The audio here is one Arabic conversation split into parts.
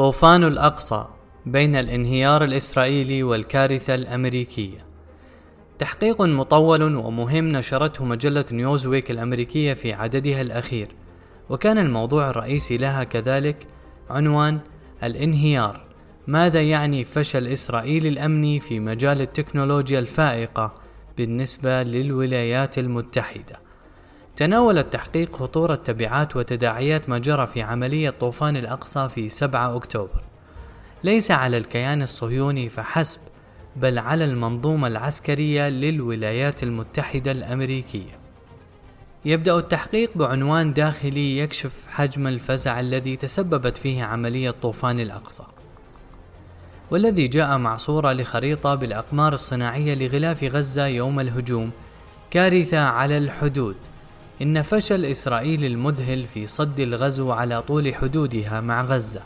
طوفان الأقصى بين الانهيار الإسرائيلي والكارثة الأمريكية تحقيق مطول ومهم نشرته مجلة نيوزويك الأمريكية في عددها الأخير وكان الموضوع الرئيسي لها كذلك عنوان الانهيار ماذا يعني فشل إسرائيل الأمني في مجال التكنولوجيا الفائقة بالنسبة للولايات المتحدة؟ تناول التحقيق خطورة تبعات وتداعيات ما جرى في عملية طوفان الأقصى في 7 أكتوبر. ليس على الكيان الصهيوني فحسب بل على المنظومة العسكرية للولايات المتحدة الأمريكية. يبدأ التحقيق بعنوان داخلي يكشف حجم الفزع الذي تسببت فيه عملية طوفان الأقصى. والذي جاء مع صورة لخريطة بالأقمار الصناعية لغلاف غزة يوم الهجوم كارثة على الحدود. إن فشل إسرائيل المذهل في صد الغزو على طول حدودها مع غزة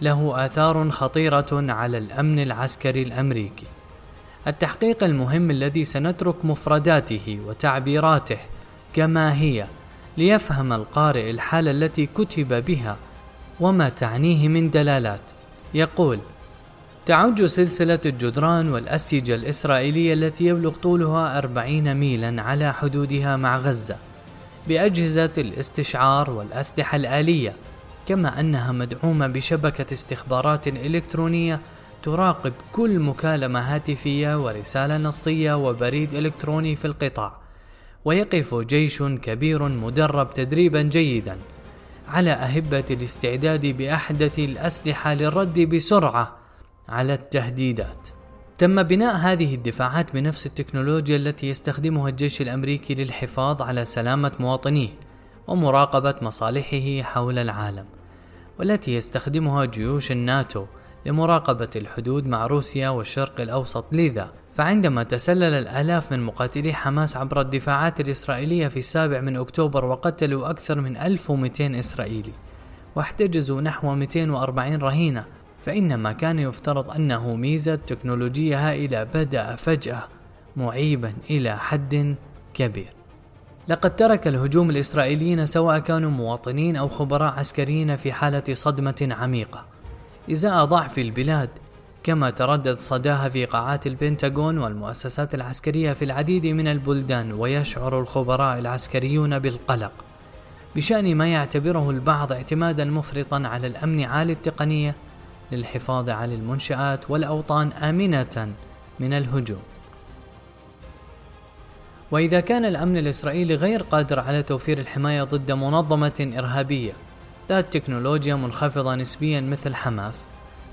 له آثار خطيرة على الأمن العسكري الأمريكي. التحقيق المهم الذي سنترك مفرداته وتعبيراته كما هي ليفهم القارئ الحالة التي كتب بها وما تعنيه من دلالات. يقول: تعج سلسلة الجدران والأسيجة الإسرائيلية التي يبلغ طولها أربعين ميلا على حدودها مع غزة بأجهزة الاستشعار والأسلحة الآلية كما أنها مدعومة بشبكة استخبارات إلكترونية تراقب كل مكالمة هاتفية ورسالة نصية وبريد إلكتروني في القطاع ويقف جيش كبير مدرب تدريبا جيدا على أهبة الاستعداد بأحدث الأسلحة للرد بسرعة على التهديدات. تم بناء هذه الدفاعات بنفس التكنولوجيا التي يستخدمها الجيش الأمريكي للحفاظ على سلامة مواطنيه ومراقبة مصالحه حول العالم. والتي يستخدمها جيوش الناتو لمراقبة الحدود مع روسيا والشرق الأوسط لذا فعندما تسلل الآلاف من مقاتلي حماس عبر الدفاعات الإسرائيلية في السابع من أكتوبر وقتلوا أكثر من 1200 إسرائيلي واحتجزوا نحو 240 رهينة فإن ما كان يفترض أنه ميزة تكنولوجية هائلة بدأ فجأة معيبا إلى حد كبير. لقد ترك الهجوم الإسرائيليين سواء كانوا مواطنين أو خبراء عسكريين في حالة صدمة عميقة. إزاء ضعف البلاد كما تردد صداها في قاعات البنتاغون والمؤسسات العسكرية في العديد من البلدان ويشعر الخبراء العسكريون بالقلق. بشأن ما يعتبره البعض اعتمادا مفرطا على الأمن عالي التقنية للحفاظ على المنشآت والأوطان آمنة من الهجوم. وإذا كان الأمن الإسرائيلي غير قادر على توفير الحماية ضد منظمة إرهابية ذات تكنولوجيا منخفضة نسبيا مثل حماس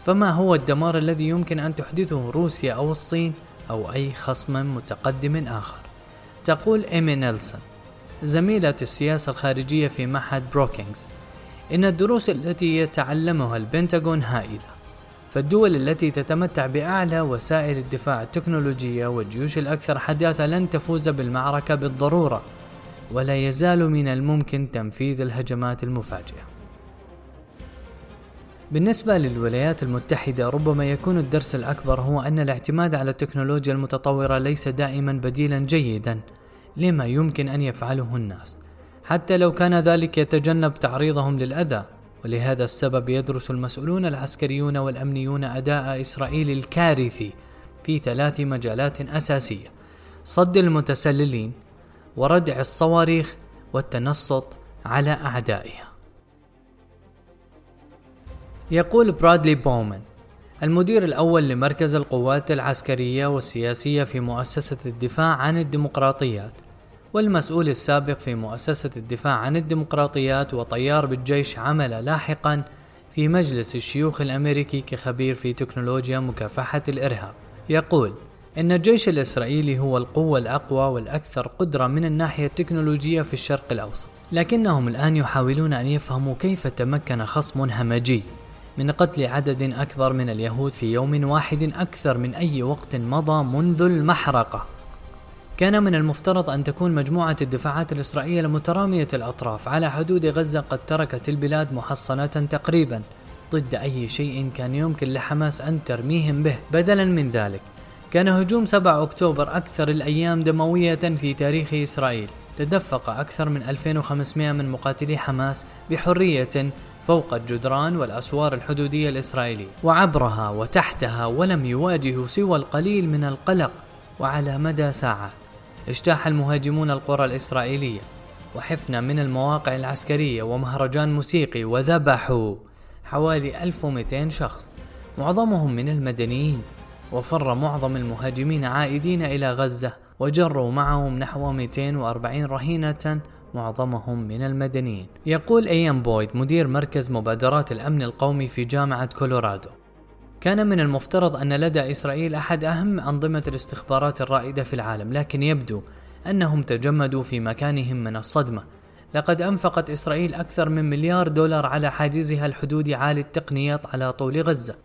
فما هو الدمار الذي يمكن أن تحدثه روسيا أو الصين أو أي خصم متقدم آخر؟ تقول إيمي نيلسون زميلة السياسة الخارجية في معهد بروكينغز. إن الدروس التي يتعلمها البنتاغون هائلة فالدول التي تتمتع بأعلى وسائل الدفاع التكنولوجية والجيوش الأكثر حداثة لن تفوز بالمعركة بالضرورة ولا يزال من الممكن تنفيذ الهجمات المفاجئة. بالنسبة للولايات المتحدة ربما يكون الدرس الأكبر هو أن الاعتماد على التكنولوجيا المتطورة ليس دائما بديلا جيدا لما يمكن أن يفعله الناس. حتى لو كان ذلك يتجنب تعريضهم للأذى. ولهذا السبب يدرس المسؤولون العسكريون والأمنيون أداء إسرائيل الكارثي في ثلاث مجالات أساسية صد المتسللين وردع الصواريخ والتنصت على أعدائها. يقول برادلي بومان المدير الأول لمركز القوات العسكرية والسياسية في مؤسسة الدفاع عن الديمقراطيات والمسؤول السابق في مؤسسة الدفاع عن الديمقراطيات وطيار بالجيش عمل لاحقا في مجلس الشيوخ الأمريكي كخبير في تكنولوجيا مكافحة الإرهاب. يقول إن الجيش الإسرائيلي هو القوة الأقوى والأكثر قدرة من الناحية التكنولوجية في الشرق الأوسط. لكنهم الآن يحاولون أن يفهموا كيف تمكن خصم همجي من قتل عدد أكبر من اليهود في يوم واحد أكثر من أي وقت مضى منذ المحرقة. كان من المفترض أن تكون مجموعة الدفاعات الإسرائيلية المترامية الأطراف على حدود غزة قد تركت البلاد محصنة تقريبا ضد أي شيء كان يمكن لحماس أن ترميهم به. بدلا من ذلك كان هجوم 7 أكتوبر أكثر الأيام دموية في تاريخ إسرائيل. تدفق أكثر من 2500 من مقاتلي حماس بحرية فوق الجدران والأسوار الحدودية الإسرائيلية. وعبرها وتحتها ولم يواجهوا سوى القليل من القلق وعلى مدى ساعات اجتاح المهاجمون القرى الإسرائيلية وحفنة من المواقع العسكرية ومهرجان موسيقي وذبحوا حوالي 1200 شخص معظمهم من المدنيين وفر معظم المهاجمين عائدين إلى غزة وجروا معهم نحو 240 رهينة معظمهم من المدنيين. يقول إيام بويد مدير مركز مبادرات الأمن القومي في جامعة كولورادو. كان من المفترض أن لدى إسرائيل أحد أهم أنظمة الاستخبارات الرائدة في العالم لكن يبدو أنهم تجمدوا في مكانهم من الصدمة. لقد أنفقت إسرائيل أكثر من مليار دولار على حاجزها الحدودي عالي التقنيات على طول غزة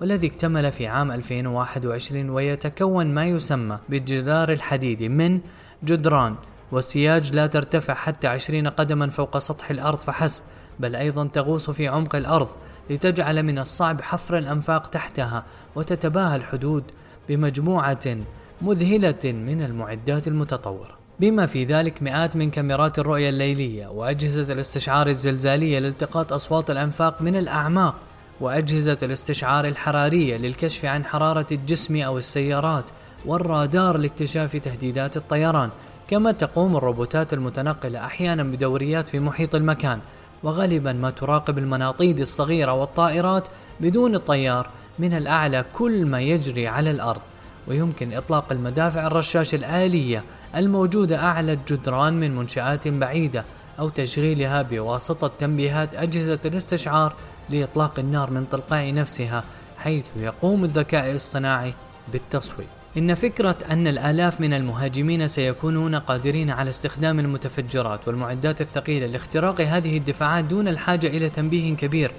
والذي اكتمل في عام 2021 ويتكون ما يسمى بالجدار الحديدي من جدران وسياج لا ترتفع حتى 20 قدما فوق سطح الأرض فحسب بل أيضا تغوص في عمق الأرض. لتجعل من الصعب حفر الأنفاق تحتها وتتباهى الحدود بمجموعة مذهلة من المعدات المتطورة. بما في ذلك مئات من كاميرات الرؤية الليلية وأجهزة الاستشعار الزلزالية لالتقاط أصوات الأنفاق من الأعماق وأجهزة الاستشعار الحرارية للكشف عن حرارة الجسم أو السيارات والرادار لاكتشاف تهديدات الطيران كما تقوم الروبوتات المتنقلة أحيانا بدوريات في محيط المكان وغالبا ما تراقب المناطيد الصغيرة والطائرات بدون الطيار من الأعلى كل ما يجري على الأرض. ويمكن إطلاق المدافع الرشاش الآلية الموجودة أعلى الجدران من منشآت بعيدة أو تشغيلها بواسطة تنبيهات أجهزة الاستشعار لإطلاق النار من تلقاء نفسها حيث يقوم الذكاء الصناعي بالتصوير إن فكرة أن الآلاف من المهاجمين سيكونون قادرين على استخدام المتفجرات والمعدات الثقيلة لاختراق هذه الدفاعات دون الحاجة إلى تنبيه كبير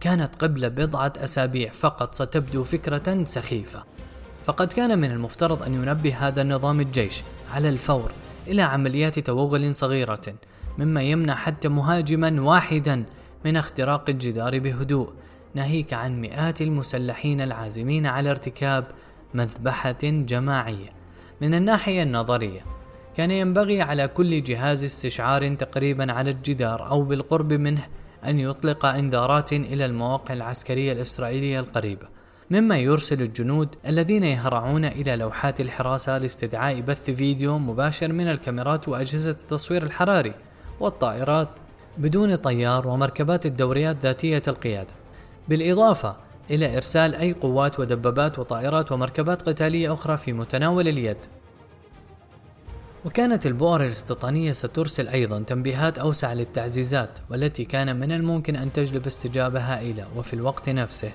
كانت قبل بضعة أسابيع فقط ستبدو فكرة سخيفة. فقد كان من المفترض أن ينبه هذا النظام الجيش على الفور إلى عمليات توغل صغيرة مما يمنع حتى مهاجما واحدا من اختراق الجدار بهدوء ناهيك عن مئات المسلحين العازمين على ارتكاب مذبحة جماعية. من الناحية النظرية، كان ينبغي على كل جهاز استشعار تقريبا على الجدار أو بالقرب منه أن يطلق إنذارات إلى المواقع العسكرية الإسرائيلية القريبة، مما يرسل الجنود الذين يهرعون إلى لوحات الحراسة لاستدعاء بث فيديو مباشر من الكاميرات وأجهزة التصوير الحراري والطائرات بدون طيار ومركبات الدوريات ذاتية القيادة. بالإضافة إلى إرسال أي قوات ودبابات وطائرات ومركبات قتالية أخرى في متناول اليد. وكانت البؤر الاستيطانية سترسل أيضا تنبيهات أوسع للتعزيزات والتي كان من الممكن أن تجلب استجابة هائلة وفي الوقت نفسه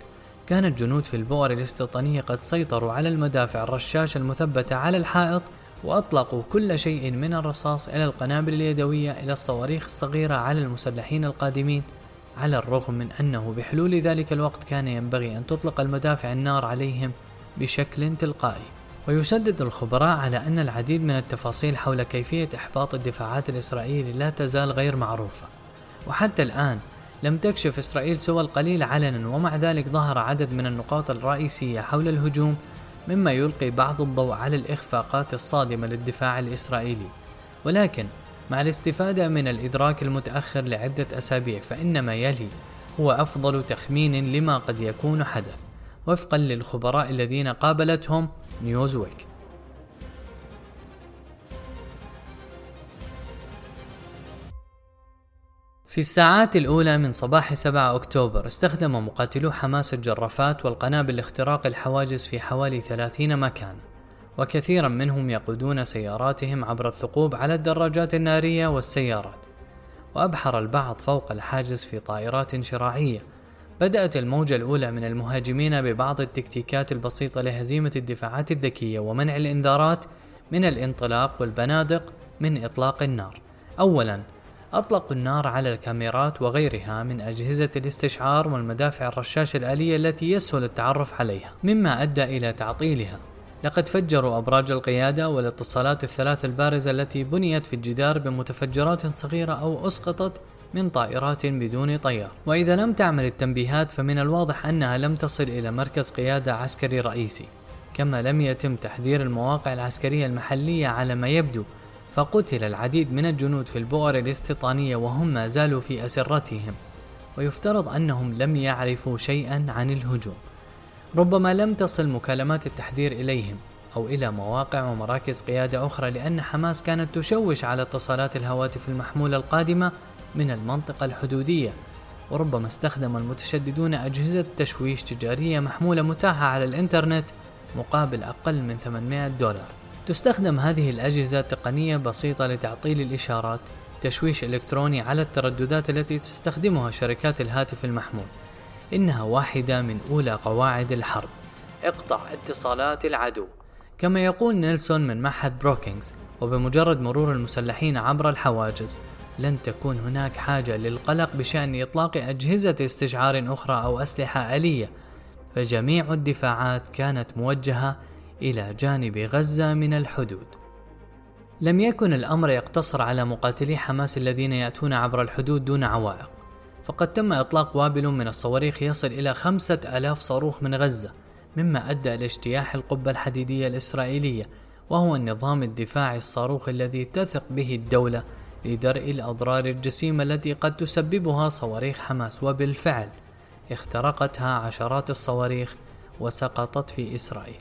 كان الجنود في البؤر الاستيطانية قد سيطروا على المدافع الرشاشة المثبتة على الحائط وأطلقوا كل شيء من الرصاص إلى القنابل اليدوية إلى الصواريخ الصغيرة على المسلحين القادمين على الرغم من أنه بحلول ذلك الوقت كان ينبغي أن تطلق المدافع النار عليهم بشكل تلقائي. ويشدد الخبراء على أن العديد من التفاصيل حول كيفية إحباط الدفاعات الإسرائيلية لا تزال غير معروفة. وحتى الآن لم تكشف إسرائيل سوى القليل علنا ومع ذلك ظهر عدد من النقاط الرئيسية حول الهجوم مما يلقي بعض الضوء على الإخفاقات الصادمة للدفاع الإسرائيلي. ولكن مع الاستفادة من الإدراك المتأخر لعدة أسابيع فإن ما يلي هو أفضل تخمين لما قد يكون حدث. وفقا للخبراء الذين قابلتهم نيوزويك. في الساعات الأولى من صباح 7 أكتوبر استخدم مقاتلو حماس الجرافات والقنابل لاختراق الحواجز في حوالي 30 مكان. وكثيرا منهم يقودون سياراتهم عبر الثقوب على الدراجات النارية والسيارات وأبحر البعض فوق الحاجز في طائرات شراعية بدأت الموجة الأولى من المهاجمين ببعض التكتيكات البسيطة لهزيمة الدفاعات الذكية ومنع الإنذارات من الانطلاق والبنادق من إطلاق النار. أولاً أطلقوا النار على الكاميرات وغيرها من أجهزة الاستشعار والمدافع الرشاش الآلية التي يسهل التعرف عليها، مما أدى إلى تعطيلها. لقد فجروا أبراج القيادة والاتصالات الثلاث البارزة التي بنيت في الجدار بمتفجرات صغيرة أو أسقطت من طائرات بدون طيار. وإذا لم تعمل التنبيهات فمن الواضح أنها لم تصل إلى مركز قيادة عسكري رئيسي كما لم يتم تحذير المواقع العسكرية المحلية على ما يبدو فقتل العديد من الجنود في البؤر الاستيطانية وهم ما زالوا في أسرتهم. ويفترض أنهم لم يعرفوا شيئا عن الهجوم. ربما لم تصل مكالمات التحذير إليهم أو إلى مواقع ومراكز قيادة أخرى لأن حماس كانت تشوش على اتصالات الهواتف المحمولة القادمة من المنطقة الحدودية وربما استخدم المتشددون أجهزة تشويش تجارية محمولة متاحة على الإنترنت مقابل أقل من 800 دولار. تستخدم هذه الأجهزة تقنية بسيطة لتعطيل الإشارات تشويش إلكتروني على الترددات التي تستخدمها شركات الهاتف المحمول. إنها واحدة من أولى قواعد الحرب. اقطع اتصالات العدو. كما يقول نيلسون من معهد بروكينغز وبمجرد مرور المسلحين عبر الحواجز لن تكون هناك حاجة للقلق بشأن إطلاق أجهزة استشعار أخرى أو أسلحة آلية. فجميع الدفاعات كانت موجهة إلى جانب غزة من الحدود. لم يكن الأمر يقتصر على مقاتلي حماس الذين يأتون عبر الحدود دون عوائق. فقد تم إطلاق وابل من الصواريخ يصل إلى خمسة ألاف صاروخ من غزة مما أدى إلى اجتياح القبة الحديدية الإسرائيلية وهو النظام الدفاعي الصاروخي الذي تثق به الدولة لدرء الأضرار الجسيمة التي قد تسببها صواريخ حماس وبالفعل اخترقتها عشرات الصواريخ وسقطت في إسرائيل.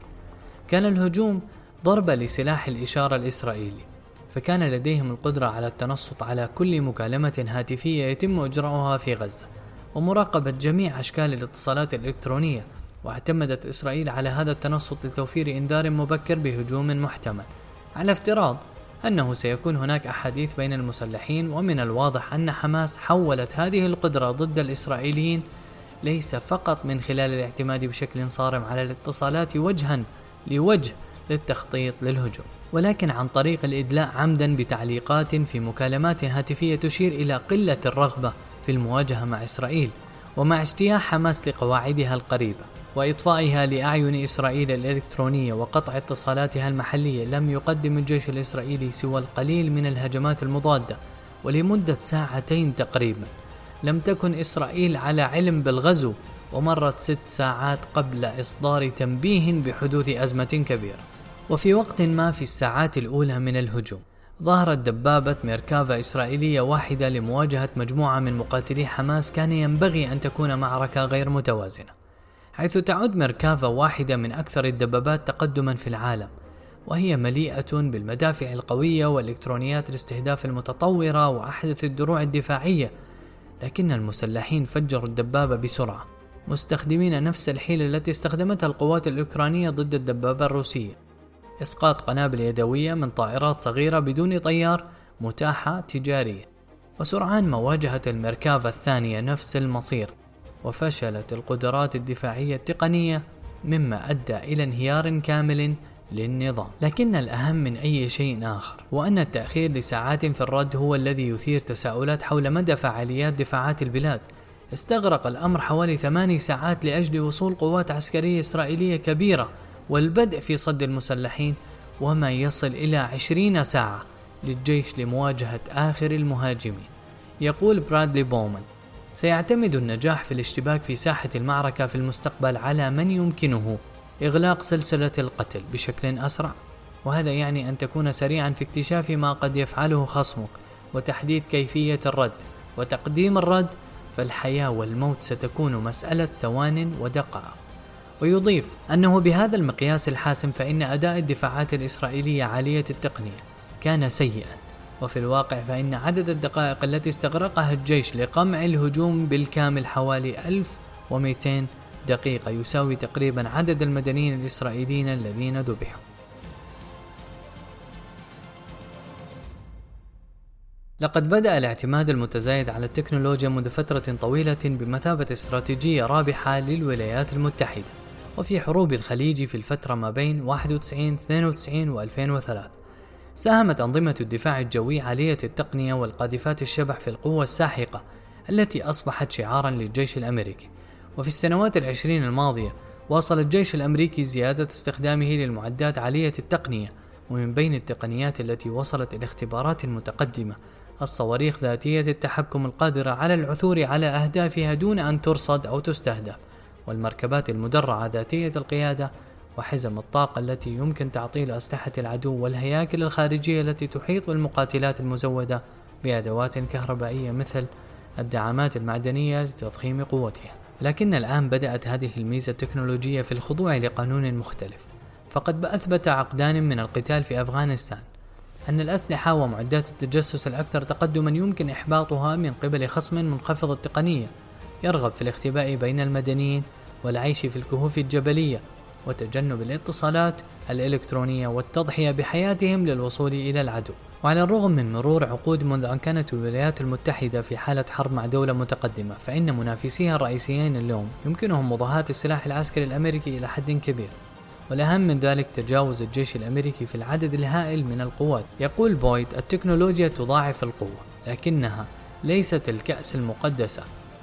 كان الهجوم ضربة لسلاح الإشارة الإسرائيلي. فكان لديهم القدرة على التنصت على كل مكالمة هاتفية يتم إجراؤها في غزة ومراقبة جميع أشكال الاتصالات الإلكترونية واعتمدت إسرائيل على هذا التنصت لتوفير إنذار مبكر بهجوم محتمل على افتراض أنه سيكون هناك أحاديث بين المسلحين ومن الواضح أن حماس حولت هذه القدرة ضد الإسرائيليين ليس فقط من خلال الاعتماد بشكل صارم على الاتصالات وجها لوجه للتخطيط للهجوم. ولكن عن طريق الإدلاء عمدا بتعليقات في مكالمات هاتفية تشير إلى قلة الرغبة في المواجهة مع إسرائيل ومع اجتياح حماس لقواعدها القريبة وإطفائها لأعين إسرائيل الإلكترونية وقطع اتصالاتها المحلية لم يقدم الجيش الإسرائيلي سوى القليل من الهجمات المضادة ولمدة ساعتين تقريبا. لم تكن إسرائيل على علم بالغزو ومرت ست ساعات قبل إصدار تنبيه بحدوث أزمة كبيرة. وفي وقت ما في الساعات الأولى من الهجوم ظهرت دبابة ميركافا إسرائيلية واحدة لمواجهة مجموعة من مقاتلي حماس كان ينبغي أن تكون معركة غير متوازنة حيث تعد ميركافا واحدة من أكثر الدبابات تقدما في العالم وهي مليئة بالمدافع القوية والإلكترونيات الاستهداف المتطورة وأحدث الدروع الدفاعية لكن المسلحين فجروا الدبابة بسرعة مستخدمين نفس الحيلة التي استخدمتها القوات الأوكرانية ضد الدبابة الروسية. إسقاط قنابل يدوية من طائرات صغيرة بدون طيار متاحة تجاريا وسرعان ما واجهت الميركافا الثانية نفس المصير وفشلت القدرات الدفاعية التقنية مما أدى إلى انهيار كامل للنظام. لكن الأهم من أي شيء آخر وأن التأخير لساعات في الرد هو الذي يثير تساؤلات حول مدى فعاليات دفاعات البلاد. استغرق الأمر حوالي ثماني ساعات لأجل وصول قوات عسكرية إسرائيلية كبيرة والبدء في صد المسلحين وما يصل إلى عشرين ساعة للجيش لمواجهة آخر المهاجمين. يقول برادلي بومان سيعتمد النجاح في الاشتباك في ساحة المعركة في المستقبل على من يمكنه إغلاق سلسلة القتل بشكل أسرع. وهذا يعني أن تكون سريعا في اكتشاف ما قد يفعله خصمك وتحديد كيفية الرد وتقديم الرد فالحياة والموت ستكون مسألة ثوان ودقائق. ويضيف أنه بهذا المقياس الحاسم فإن أداء الدفاعات الإسرائيلية عالية التقنية كان سيئا. وفي الواقع فإن عدد الدقائق التي استغرقها الجيش لقمع الهجوم بالكامل حوالي 1200 دقيقة يساوي تقريبا عدد المدنيين الإسرائيليين الذين ذبحوا. لقد بدأ الاعتماد المتزايد على التكنولوجيا منذ فترة طويلة بمثابة استراتيجية رابحة للولايات المتحدة. وفي حروب الخليج في الفترة ما بين 91 92 و 2003 ساهمت أنظمة الدفاع الجوي عالية التقنية والقاذفات الشبح في القوة الساحقة التي أصبحت شعارا للجيش الأمريكي. وفي السنوات العشرين الماضية واصل الجيش الأمريكي زيادة استخدامه للمعدات عالية التقنية ومن بين التقنيات التي وصلت إلى اختبارات متقدمة الصواريخ ذاتية التحكم القادرة على العثور على أهدافها دون أن ترصد أو تستهدف. والمركبات المدرعة ذاتية القيادة وحزم الطاقة التي يمكن تعطيل أسلحة العدو والهياكل الخارجية التي تحيط بالمقاتلات المزودة بأدوات كهربائية مثل الدعامات المعدنية لتضخيم قوتها. لكن الآن بدأت هذه الميزة التكنولوجية في الخضوع لقانون مختلف. فقد أثبت عقدان من القتال في أفغانستان أن الأسلحة ومعدات التجسس الأكثر تقدما يمكن إحباطها من قبل خصم منخفض التقنية يرغب في الاختباء بين المدنيين والعيش في الكهوف الجبلية وتجنب الاتصالات الإلكترونية والتضحية بحياتهم للوصول إلى العدو. وعلى الرغم من مرور عقود منذ أن كانت الولايات المتحدة في حالة حرب مع دولة متقدمة فإن منافسيها الرئيسيين اليوم يمكنهم مضاهاة السلاح العسكري الأمريكي إلى حد كبير. والأهم من ذلك تجاوز الجيش الأمريكي في العدد الهائل من القوات. يقول بويد التكنولوجيا تضاعف القوة لكنها ليست الكأس المقدسة.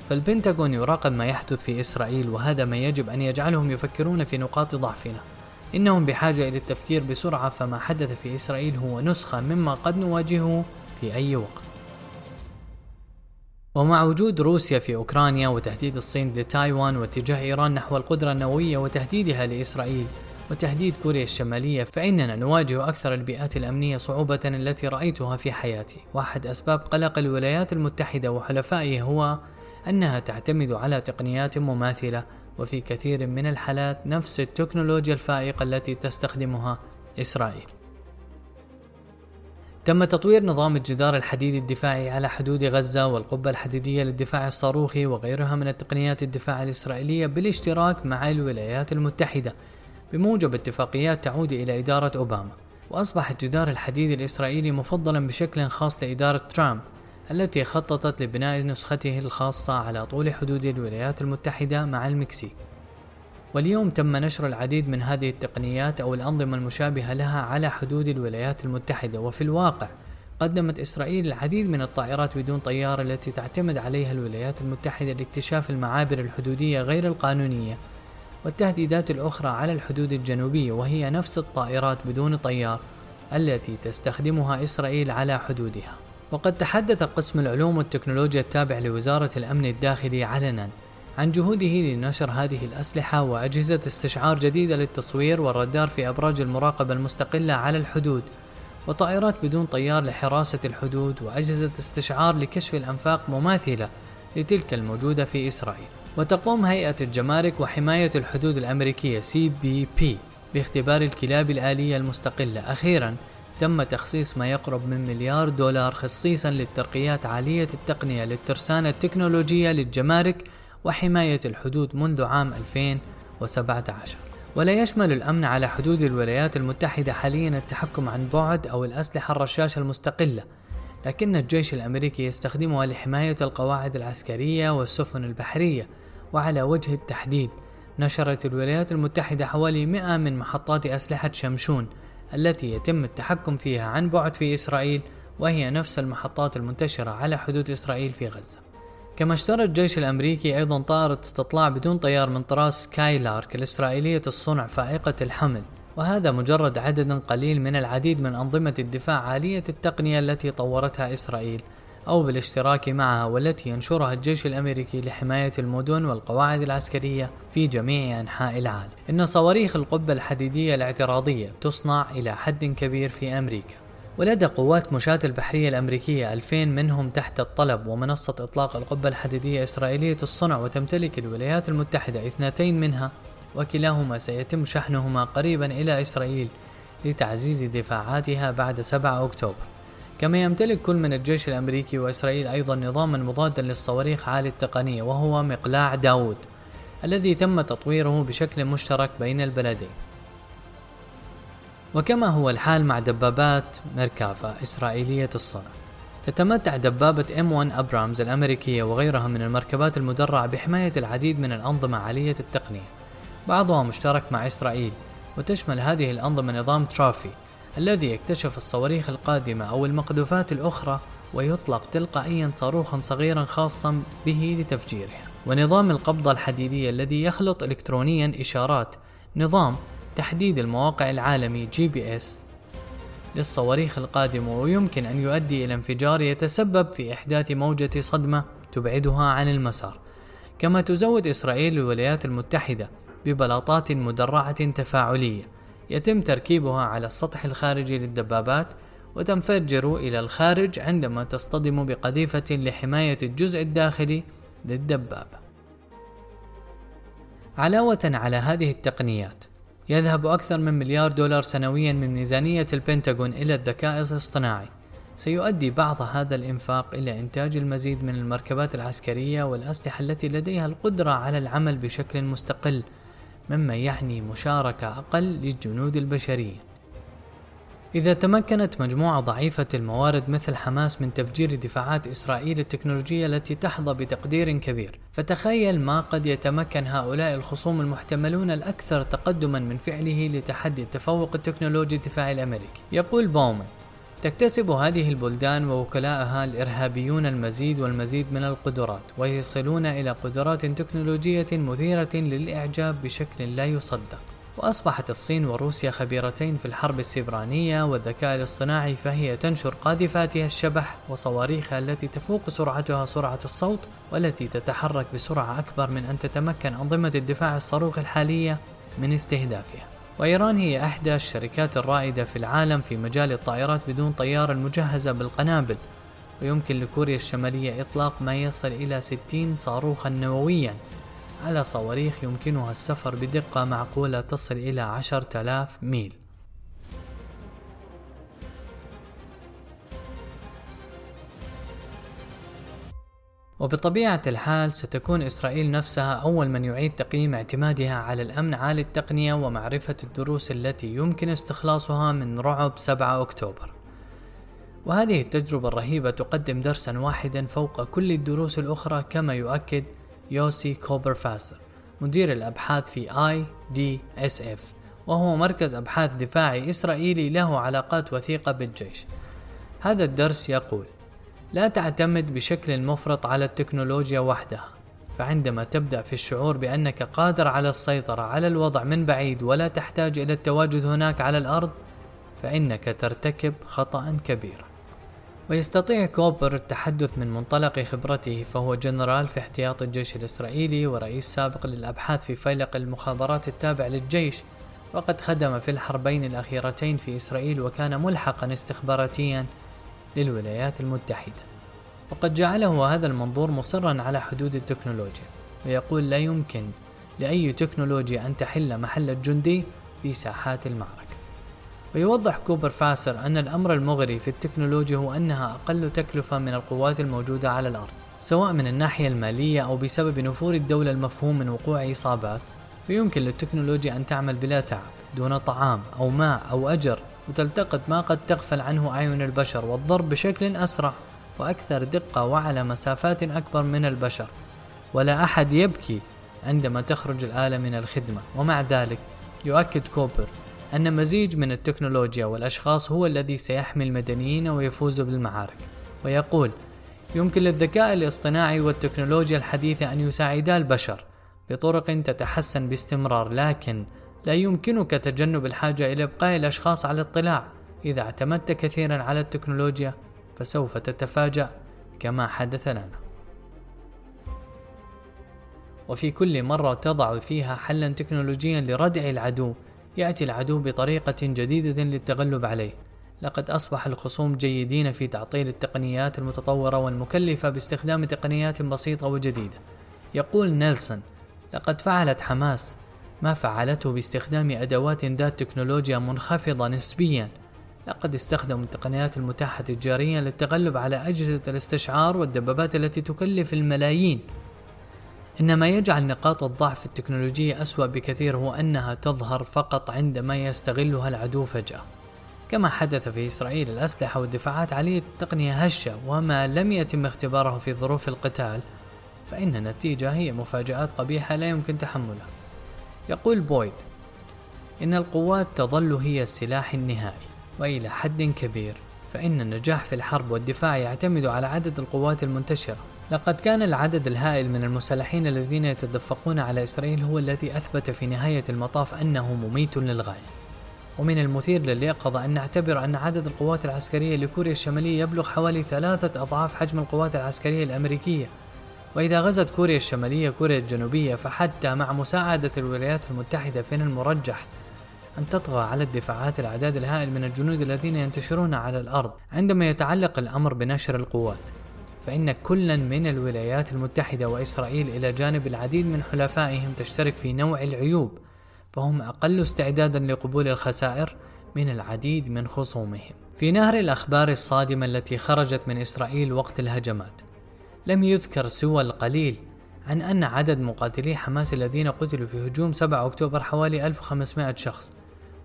فالبنتاغون يراقب ما يحدث في إسرائيل وهذا ما يجب أن يجعلهم يفكرون في نقاط ضعفنا. إنهم بحاجة إلى التفكير بسرعة فما حدث في إسرائيل هو نسخة مما قد نواجهه في أي وقت. ومع وجود روسيا في أوكرانيا وتهديد الصين لتايوان واتجاه إيران نحو القدرة النووية وتهديدها لإسرائيل وتهديد كوريا الشمالية فإننا نواجه أكثر البيئات الأمنية صعوبة التي رأيتها في حياتي. واحد أسباب قلق الولايات المتحدة وحلفائها هو أنها تعتمد على تقنيات مماثلة وفي كثير من الحالات نفس التكنولوجيا الفائقة التي تستخدمها إسرائيل. تم تطوير نظام الجدار الحديدي الدفاعي على حدود غزة والقبة الحديدية للدفاع الصاروخي وغيرها من التقنيات الدفاع الإسرائيلية بالاشتراك مع الولايات المتحدة. بموجب اتفاقيات تعود إلى إدارة أوباما. وأصبح الجدار الحديدي الإسرائيلي مفضلا بشكل خاص لإدارة ترامب. التي خططت لبناء نسخته الخاصة على طول حدود الولايات المتحدة مع المكسيك. واليوم تم نشر العديد من هذه التقنيات أو الأنظمة المشابهة لها على حدود الولايات المتحدة. وفي الواقع قدمت إسرائيل العديد من الطائرات بدون طيار التي تعتمد عليها الولايات المتحدة لاكتشاف المعابر الحدودية غير القانونية والتهديدات الأخرى على الحدود الجنوبية وهي نفس الطائرات بدون طيار التي تستخدمها إسرائيل على حدودها. وقد تحدث قسم العلوم والتكنولوجيا التابع لوزارة الأمن الداخلي علنا عن جهوده لنشر هذه الأسلحة وأجهزة استشعار جديدة للتصوير والرادار في أبراج المراقبة المستقلة على الحدود وطائرات بدون طيار لحراسة الحدود وأجهزة استشعار لكشف الأنفاق مماثلة لتلك الموجودة في إسرائيل. وتقوم هيئة الجمارك وحماية الحدود الأمريكية بي باختبار الكلاب الآلية المستقلة. أخيرا تم تخصيص ما يقرب من مليار دولار خصيصا للترقيات عالية التقنية للترسانة التكنولوجية للجمارك وحماية الحدود منذ عام 2017 ولا يشمل الأمن على حدود الولايات المتحدة حاليا التحكم عن بعد أو الأسلحة الرشاشة المستقلة لكن الجيش الأمريكي يستخدمها لحماية القواعد العسكرية والسفن البحرية. وعلى وجه التحديد نشرت الولايات المتحدة حوالي 100 من محطات أسلحة شمشون التي يتم التحكم فيها عن بعد في إسرائيل وهي نفس المحطات المنتشرة على حدود إسرائيل في غزة. كما اشترى الجيش الأمريكي أيضا طائرة استطلاع بدون طيار من طراز سكايلارك الإسرائيلية الصنع فائقة الحمل. وهذا مجرد عدد قليل من العديد من أنظمة الدفاع عالية التقنية التي طورتها إسرائيل. أو بالاشتراك معها والتي ينشرها الجيش الأمريكي لحماية المدن والقواعد العسكرية في جميع أنحاء العالم. إن صواريخ القبة الحديدية الاعتراضية تصنع إلى حد كبير في أمريكا. ولدى قوات مشاة البحرية الأمريكية 2000 منهم تحت الطلب ومنصة إطلاق القبة الحديدية إسرائيلية الصنع وتمتلك الولايات المتحدة اثنتين منها وكلاهما سيتم شحنهما قريبا إلى إسرائيل لتعزيز دفاعاتها بعد 7 أكتوبر كما يمتلك كل من الجيش الأمريكي وإسرائيل أيضا نظاما مضادا للصواريخ عالي التقنية وهو مقلاع داود الذي تم تطويره بشكل مشترك بين البلدين. وكما هو الحال مع دبابات ميركافا إسرائيلية الصنع. تتمتع دبابة M1 أبرامز الأمريكية وغيرها من المركبات المدرعة بحماية العديد من الأنظمة عالية التقنية. بعضها مشترك مع إسرائيل وتشمل هذه الأنظمة نظام تروفي الذي يكتشف الصواريخ القادمة أو المقذوفات الأخرى ويطلق تلقائيا صاروخا صغيرا خاصا به لتفجيرها ونظام القبضة الحديدية الذي يخلط إلكترونيا إشارات نظام تحديد المواقع العالمي GPS للصواريخ القادمة ويمكن أن يؤدي إلى انفجار يتسبب في إحداث موجة صدمة تبعدها عن المسار. كما تزود إسرائيل الولايات المتحدة ببلاطات مدرعة تفاعلية. يتم تركيبها على السطح الخارجي للدبابات وتنفجر إلى الخارج عندما تصطدم بقذيفة لحماية الجزء الداخلي للدبابة. علاوة على هذه التقنيات، يذهب أكثر من مليار دولار سنويا من ميزانية البنتاغون إلى الذكاء الاصطناعي. سيؤدي بعض هذا الإنفاق إلى إنتاج المزيد من المركبات العسكرية والأسلحة التي لديها القدرة على العمل بشكل مستقل، مما يعني مشاركة أقل للجنود البشرية. إذا تمكنت مجموعة ضعيفة الموارد مثل حماس من تفجير دفاعات إسرائيل التكنولوجية التي تحظى بتقدير كبير، فتخيل ما قد يتمكن هؤلاء الخصوم المحتملون الأكثر تقدما من فعله لتحدي التفوق التكنولوجي الدفاعي الأمريكي. يقول باومن: تكتسب هذه البلدان ووكلاءها الإرهابيون المزيد والمزيد من القدرات، ويصلون إلى قدرات تكنولوجية مثيرة للإعجاب بشكل لا يصدق. وأصبحت الصين وروسيا خبيرتين في الحرب السبرانية والذكاء الاصطناعي فهي تنشر قاذفاتها الشبح وصواريخها التي تفوق سرعتها سرعة الصوت والتي تتحرك بسرعة أكبر من أن تتمكن أنظمة الدفاع الصاروخ الحالية من استهدافها. وإيران هي إحدى الشركات الرائدة في العالم في مجال الطائرات بدون طيار المجهزة بالقنابل. ويمكن لكوريا الشمالية إطلاق ما يصل إلى 60 صاروخا نوويا. على صواريخ يمكنها السفر بدقة معقولة تصل إلى عشرة آلاف ميل. وبطبيعة الحال ستكون إسرائيل نفسها أول من يعيد تقييم اعتمادها على الأمن عالي التقنية ومعرفة الدروس التي يمكن استخلاصها من رعب 7 أكتوبر. وهذه التجربة الرهيبة تقدم درسا واحدا فوق كل الدروس الأخرى كما يؤكد يوسي كوبر فاسر مدير الأبحاث في إف وهو مركز أبحاث دفاعي إسرائيلي له علاقات وثيقة بالجيش هذا الدرس يقول لا تعتمد بشكل مفرط على التكنولوجيا وحدها فعندما تبدأ في الشعور بأنك قادر على السيطرة على الوضع من بعيد ولا تحتاج إلى التواجد هناك على الأرض فإنك ترتكب خطأ كبيرا ويستطيع كوبر التحدث من منطلق خبرته فهو جنرال في احتياط الجيش الإسرائيلي ورئيس سابق للأبحاث في فيلق المخابرات التابع للجيش وقد خدم في الحربين الأخيرتين في إسرائيل وكان ملحقا استخباراتيا للولايات المتحدة. وقد جعله هذا المنظور مصرا على حدود التكنولوجيا ويقول لا يمكن لأي تكنولوجيا أن تحل محل الجندي في ساحات المعركة. ويوضح كوبر فاسر أن الأمر المغري في التكنولوجيا هو أنها أقل تكلفة من القوات الموجودة على الأرض سواء من الناحية المالية أو بسبب نفور الدولة المفهوم من وقوع إصابات. فيمكن للتكنولوجيا أن تعمل بلا تعب دون طعام أو ماء أو أجر وتلتقط ما قد تغفل عنه أعين البشر والضرب بشكل أسرع وأكثر دقة وعلى مسافات أكبر من البشر. ولا أحد يبكي عندما تخرج الآلة من الخدمة. ومع ذلك يؤكد كوبر أن مزيج من التكنولوجيا والأشخاص هو الذي سيحمي المدنيين ويفوز بالمعارك. ويقول يمكن للذكاء الاصطناعي والتكنولوجيا الحديثة أن يساعدا البشر بطرق تتحسن باستمرار لكن لا يمكنك تجنب الحاجة إلى إبقاء الأشخاص على اطلاع إذا اعتمدت كثيرا على التكنولوجيا فسوف تتفاجأ كما حدث لنا وفي كل مرة تضع فيها حلا تكنولوجيا لردع العدو يأتي العدو بطريقة جديدة للتغلب عليه. لقد أصبح الخصوم جيدين في تعطيل التقنيات المتطورة والمكلفة باستخدام تقنيات بسيطة وجديدة. يقول نيلسون لقد فعلت حماس ما فعلته باستخدام أدوات ذات تكنولوجيا منخفضة نسبيا. لقد استخدموا التقنيات المتاحة تجاريا للتغلب على أجهزة الاستشعار والدبابات التي تكلف الملايين. إن ما يجعل نقاط الضعف التكنولوجية أسوأ بكثير هو أنها تظهر فقط عندما يستغلها العدو فجأة. كما حدث في إسرائيل الأسلحة والدفاعات عالية التقنية هشة وما لم يتم اختباره في ظروف القتال فإن النتيجة هي مفاجآت قبيحة لا يمكن تحملها. يقول بويد إن القوات تظل هي السلاح النهائي وإلى حد كبير فإن النجاح في الحرب والدفاع يعتمد على عدد القوات المنتشرة. لقد كان العدد الهائل من المسلحين الذين يتدفقون على إسرائيل هو الذي أثبت في نهاية المطاف أنه مميت للغاية. ومن المثير لليقظة أن نعتبر أن عدد القوات العسكرية لكوريا الشمالية يبلغ حوالي ثلاثة أضعاف حجم القوات العسكرية الأمريكية. وإذا غزت كوريا الشمالية كوريا الجنوبية فحتى مع مساعدة الولايات المتحدة فإن المرجح أن تطغى على الدفاعات الأعداد الهائل من الجنود الذين ينتشرون على الأرض عندما يتعلق الأمر بنشر القوات فإن كلا من الولايات المتحدة وإسرائيل إلى جانب العديد من حلفائهم تشترك في نوع العيوب فهم أقل استعدادا لقبول الخسائر من العديد من خصومهم. في نهر الأخبار الصادمة التي خرجت من إسرائيل وقت الهجمات، لم يذكر سوى القليل عن أن عدد مقاتلي حماس الذين قتلوا في هجوم 7 أكتوبر حوالي 1500 شخص،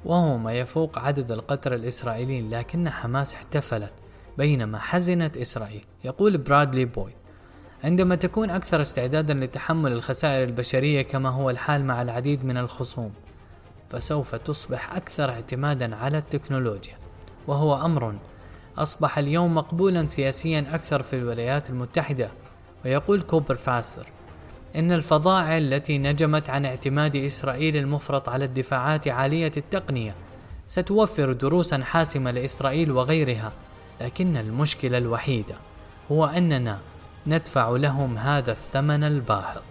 وهو ما يفوق عدد القتلى الإسرائيليين، لكن حماس احتفلت بينما حزنت إسرائيل. يقول برادلي بويد: عندما تكون أكثر استعدادا لتحمل الخسائر البشرية كما هو الحال مع العديد من الخصوم فسوف تصبح أكثر اعتمادا على التكنولوجيا وهو أمر أصبح اليوم مقبولا سياسيا أكثر في الولايات المتحدة ويقول كوبر فاسر إن الفظائع التي نجمت عن اعتماد إسرائيل المفرط على الدفاعات عالية التقنية ستوفر دروسا حاسمة لإسرائيل وغيرها لكن المشكلة الوحيدة هو أننا ندفع لهم هذا الثمن الباهظ.